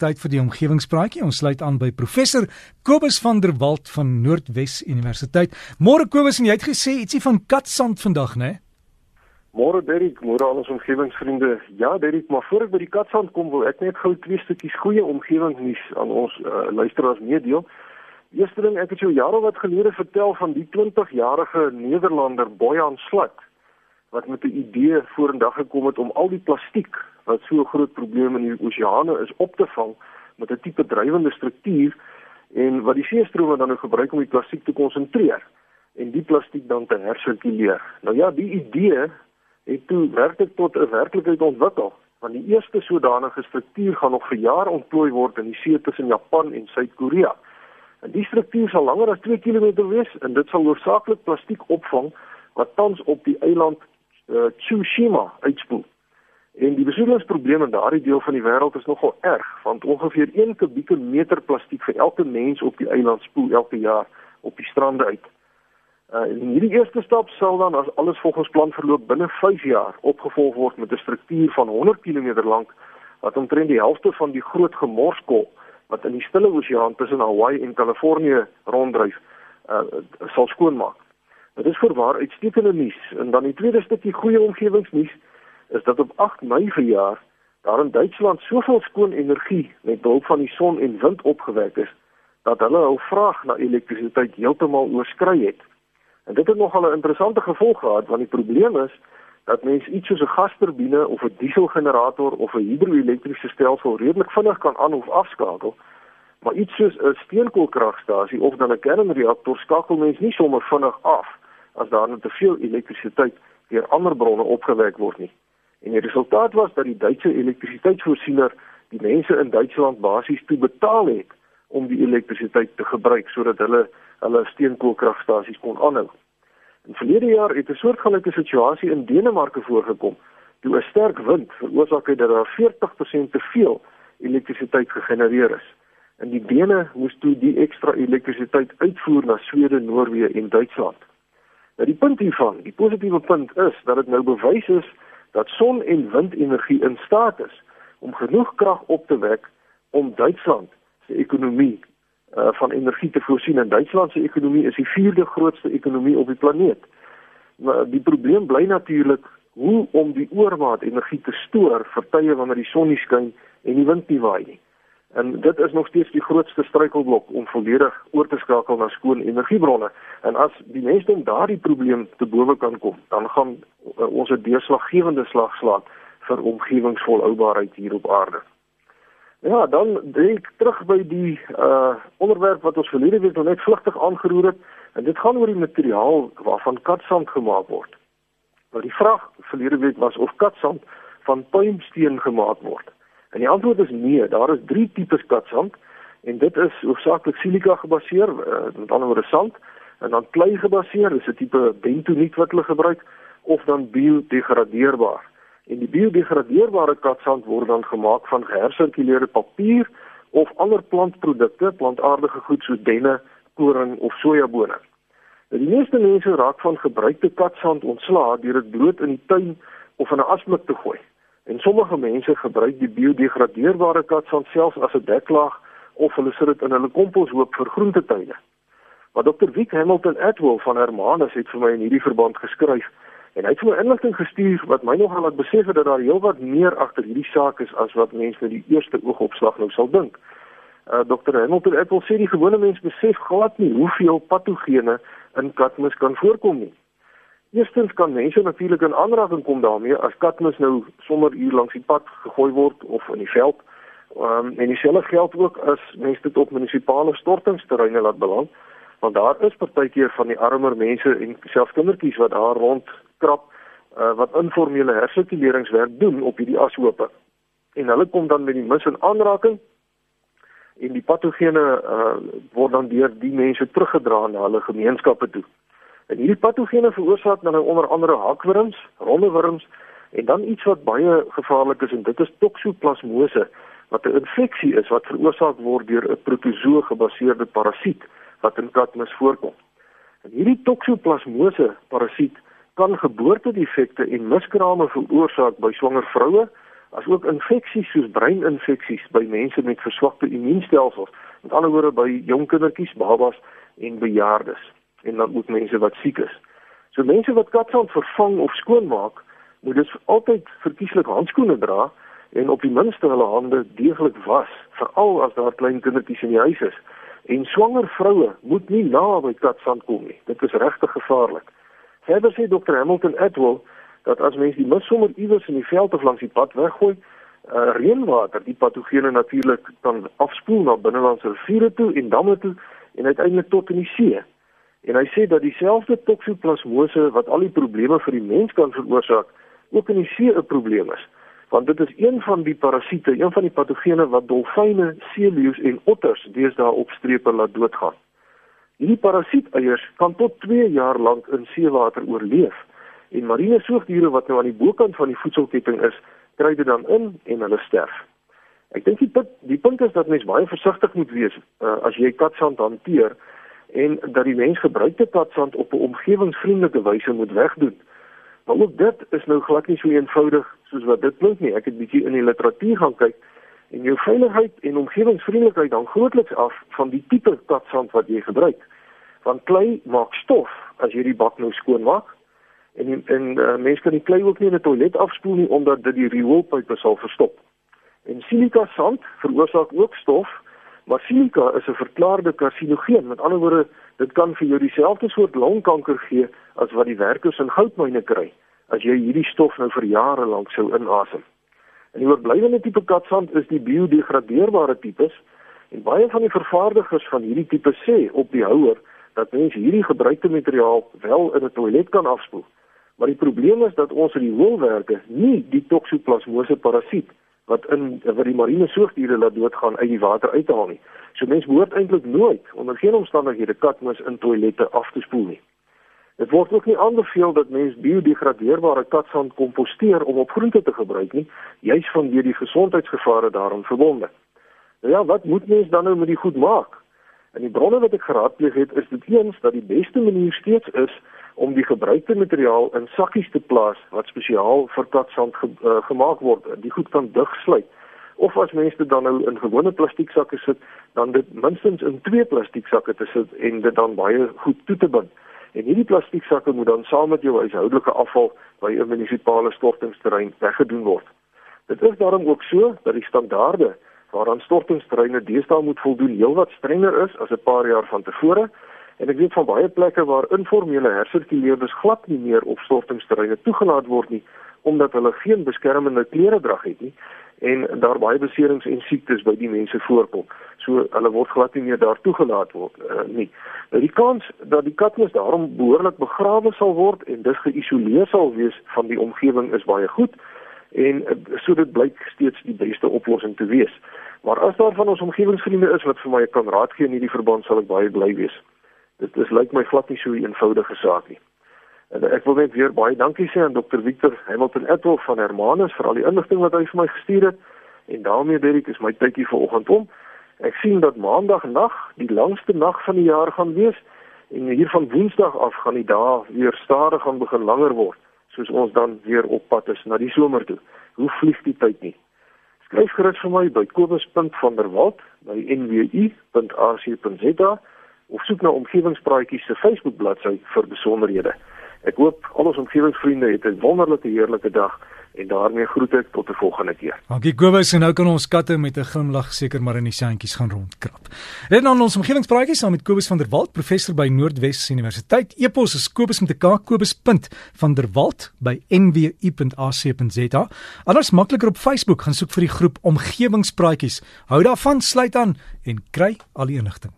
Tyd vir die omgewingspraatjie. Ons sluit aan by professor Kobus van der Walt van Noordwes Universiteit. Môre Kobus, en jy het gesê ietsie van katsand vandag, né? Môre Derrick, môre al ons omgewingsvriende. Ja, Derrick, maar voor ek by die katsand kom, wil ek net gou twee stukkies goeie omgewingsnuus aan ons uh, luisteraars meedeel. Eerste ding, ek het jou jare wat gelede vertel van die 20-jarige Nederlander Boyan Slat wat met 'n idee vorendag gekom het om al die plastiek wat so 'n groot probleem in die oseane is op te vang met 'n tipe drywende struktuur en wat die seestrome dan nou gebruik om die plastiek te konsentreer en die plastiek dan te hersirkuleer. Nou ja, die idee het toe werklik tot 'n werklikheid ontwikkel want die eerste sodanige struktuur gaan nog vir jare ontplooi word in die see tussen Japan en Suid-Korea. En die struktuur sal langer as 2 km wees en dit sal hoofsaaklik plastiek opvang wat tans op die eiland uh, Tsushima uitspoel. En die besoedelingsprobleem in daardie deel van die wêreld is nogal erg, want ongeveer 1 kubieke meter plastiek vir elke mens op die eiland spoel elke jaar op die strande uit. Uh, en hierdie eerste stap sal dan as alles volgens plan verloop binne 5 jaar opgevolg word met 'n struktuur van 100 km lank wat omtrent die helfte van die groot gemorskol wat in die Stille Oseaan tussen Hawaii en Kalifornië ronddryf, uh, sal skoonmaak. Dit is voorwaar uitstekende nuus. En dan die tweede stukkie goeie omgewingsnuus is dat op 8 Mei verjaar daar in Duitsland soveel skoon energie met behulp van die son en wind opgewek is dat hulle hul vraag na elektrisiteit heeltemal oorskry het. En dit het nogal 'n interessante gevolg gehad want die probleem is dat mense iets soos 'n gasturbine of 'n dieselgenerator of 'n hidroelektriese stelsel redelik vinnig kan aan of afskakel. Maar iets soos 'n steenkoolkragstasie of dan 'n kernreaktor skakel mens nie sommer vinnig af as daar net te veel elektrisiteit deur ander bronne opgewek word nie. En die resultaat was dat die Duitse elektrisiteitsvoorsiener die mense in Duitsland basies toe betaal het om die elektrisiteit te gebruik sodat hulle hulle steenkoolkragstasies kon aanhou. In verlede jaar het 'n soortgelyke situasie in Denemarke voorgekom toe 'n sterk wind veroorsaak het dat daar 40% te veel elektrisiteit gegenereer is. En die Dene moes toe die ekstra elektrisiteit uitvoer na Swede, Noorwe en Duitsland. Nou die punt hiervan, die positiewe punt is dat dit nou bewys is dat son- en windenergie in staat is om genoeg krag op te wek om Duitsland se ekonomie uh, van energie te voorsien. En Duitsland se ekonomie is die vierde grootste ekonomie op die planeet. Maar die probleem bly natuurlik hoe om die oormaat energie te stoor vir tye wanneer die son nie skyn en die wind nie waai nie. En dit is nog steeds die grootste struikelblok om volledig oor te skakel na skoon energiebronne. En as die mense daardie probleem te bowe kan kom, dan gaan uh, ons 'n deurslaggewende slag slaan vir omgewingsvolhoubaarheid hier op aarde. Ja, dan dink terug by die uh onderwerp wat ons verlede week nog net vlugtig aangeroer het en dit gaan oor die materiaal waarvan katsand gemaak word. Nou die vraag verlede week was of katsand van puimsteen gemaak word. En die antwoord is nee, daar is drie tipes katsand en dit is hoofsaaklik silika gebaseer, uh, met ander woorde sand, en dan klei gebaseer, dis 'n tipe bentoniet wat hulle gebruik of dan biodegradeerbaar. En die biodegradeerbare katsand word dan gemaak van gehersirkuleerde papier of ander plantprodukte, plantaardige goed soos denne, koring of sojabone. Nou, die meeste mense raak van gebruikte katsand ontslae deur dit bloot in die tuin of in 'n asblik te gooi. En sommige mense gebruik die biodegradeerbare katsand selfs as 'n deklaag of hulle sit dit in hulle komposhoop vir groentetuine. Maar Dr. Wiek Hamilton Atwell van Hermanus het vir my in hierdie verband geskryf en hy het my inligting gestuur wat my nogal laat besef het dat daar heelwat meer agter hierdie saak is as wat mense met die eerste oogopslag nou sal dink. Uh, Dr. Hamilton Atwell sê die gewone mens besef glad nie hoeveel patogene in katmis kan voorkom nie. Eerstens kan mense natuurlik in aanraking kom daarmee as katmis nou sommer hier langs die pad gegooi word of in die veld. Ehm um, en dieselfde geld ook as mense dit op munisipale stortingsterreine laat beland, want daar is partykeer van die armer mense en selfs kindertjies wat daar rond krap uh, wat informele hersirkuleringswerk doen op hierdie ashope. En hulle kom dan met die mis in aanraking en die patogene uh, word dan deur die mense teruggedra na hulle gemeenskappe toe. En hierdie patogene veroorsaak dan nou onder andere hakwurms, rondewurms en dan iets wat baie gevaarlik is en dit is toksoplasmose wat 'n infeksie is wat veroorsaak word deur 'n protozoo gebaseerde parasiet wat in katmis voorkom. En hierdie toksoplasmose parasiet kan geboortedefekte en miskrame veroorsaak by swanger vroue asook infeksies soos breininfeksies by mense met verswakte immuunstelsels, met ander woorde by jong kindertjies, babas en bejaardes en dan ook mense wat siek is. So mense wat katsand vervang of skoonmaak, moet dus altyd verkieslik handskoene dra en op die minste hulle hande deeglik was, veral as daar klein kindertjies in die huis is. En swanger vroue moet nie naby katsand kom nie. Dit is regtig gevaarlik. Verder sê Dr Hamilton Edwell dat as mens die mis sommer iewers in die veld of langs die pad weggooi, uh, reënwater die patogene natuurlik kan afspoel na binnelandse riviere toe en damme toe en uiteindelik tot in die see. En hy sê dat dieselfde toksoplasmose wat al die probleme vir die mens kan veroorsaak, ook in die see 'n probleem is. Want dit is een van die parasiete, een van die patogene wat dolfyne, seeleeu's en otters deesdae op strepe laat doodgaan. Hierdie parasieteiers kan tot 2 jaar lank in seewater oorleef en marine soogdiere wat nou aan die bokant van die voedselketting is, kry dit dan in en hulle sterf. Ek dink die punt, die punt is dat mens baie versigtig moet wees uh, as jy katsand hanteer en dat die mens gebruikte katsand op 'n omgewingsvriendelike wyse moet wegdoen. Maar ook dit is nou glad nie so eenvoudig soos wat dit klink nie. Ek het bietjie in die literatuur gaan kyk en jou veiligheid en omgewingsvriendelikheid hang grootliks af van die tipe katsand wat jy gebruik. Want klei maak stof as jy die bak nou skoon maak en en uh, mense kan die klei ook nie in 'n toilet afspoel nie omdat dit die rioolpype sal verstop. En silika sand veroorsaak ook stof, maar silika is 'n verklaarde karsinogeen. Met ander woorde, dit kan vir jou dieselfde soort longkanker gee as wat die werkers in goudmyne kry as jy hierdie stof nou vir jare lank sou inasem. En die oorblywende tipe katsand is die biodegradeerbare tipes en baie van die vervaardigers van hierdie tipe sê op die houer dat mens hierdie gebruikte materiaal wel in 'n toilet kan afspoel. Maar die probleem is dat ons rioolwerke nie die toksoplasmose parasiet wat in wat die marine soogdiere laat doodgaan uit die water uithaal nie. So mense behoort eintlik nooit onder geen omstandighede katmis in toilette af te spoel nie. Dit word ook nie aanbeveel dat mens biodegradeerbare katsand komposteer om op groente te gebruik nie, juis vanweë die gesondheidsgevare daaraan verbonde. Nou ja, wat moet mens dan nou met die goed maak? En die bronne wat ek geraadpleeg het, is dit eens dat die beste manier steeds is om die gebruikte materiaal in sakkies te plaas wat spesiaal vir katsand ge, uh, gemaak word. Die goed kan digsluit. Of as mense dan nou in gewone plastiek sakke sit, dan dit minstens in twee plastiek sakke te sit en dit dan baie goed toe te bind. En hierdie plastiek sakke moet dan saam met jou huishoudelike afval by 'n munisipale stortingsterrein weggedoen word. Dit is daarom ook so dat die standaarde waaraan stortingsterreine deesdae moet voldoen heelwat strenger is as 'n paar jaar van tevore. En ek weet van baie plekke waar informele hersirkuleerders glad nie meer op stortingsterreine toegelaat word nie omdat hulle geen beskermende klere drag het nie en daar baie beserings en siektes by die mense voorkom. So hulle word glad nie meer daar toegelaat word uh, nie. Nou die kans dat die katmes daarom behoorlik begrawe sal word en dus geïsoleer sal wees van die omgewing is baie goed en uh, so dit blyk steeds die beste oplossing te wees. Maar as daar van ons omgewingsvriende is wat vir my kan raad gee in hierdie verband sal ek baie bly wees. Dit is lyk my glad nie so 'n eenvoudige saak nie. En ek wil net weer baie dankie sê aan Dr Victor Hamilton Etwell van Hermanus vir al die inligting wat hy vir my gestuur het. En daarmee Derek is my tydjie vanoggend om. Ek sien dat maandag nag die langste nag van die jaar gaan wees en hier van woensdag af gaan die dae weer stadig gaan begin langer word soos ons dan weer op pad is na die somer toe. Hoe vlieg die tyd nie? Skryf gerus vir my by kobus.vanderwalt by nwu.ac.za of soek na omgewingspraatjies se Facebook bladsy vir besonderhede. Ek hoop al ons omgewingsvriende het 'n wonderlike heerlike dag en daarmee groet ek tot 'n volgende keer. Dankie Kobus en nou kan ons katte met 'n glimlag seker maar in die sandjies gaan rondkrap. En dan ons omgewingspraatjies saam met Kobus van der Walt, professor by Noordwes Universiteit. Epos is kobus met 'n k kobus.vanderwalt by nwu.ac.za. Anders makliker op Facebook gaan soek vir die groep omgewingspraatjies. Hou daarvan, sluit aan en kry al die inligting.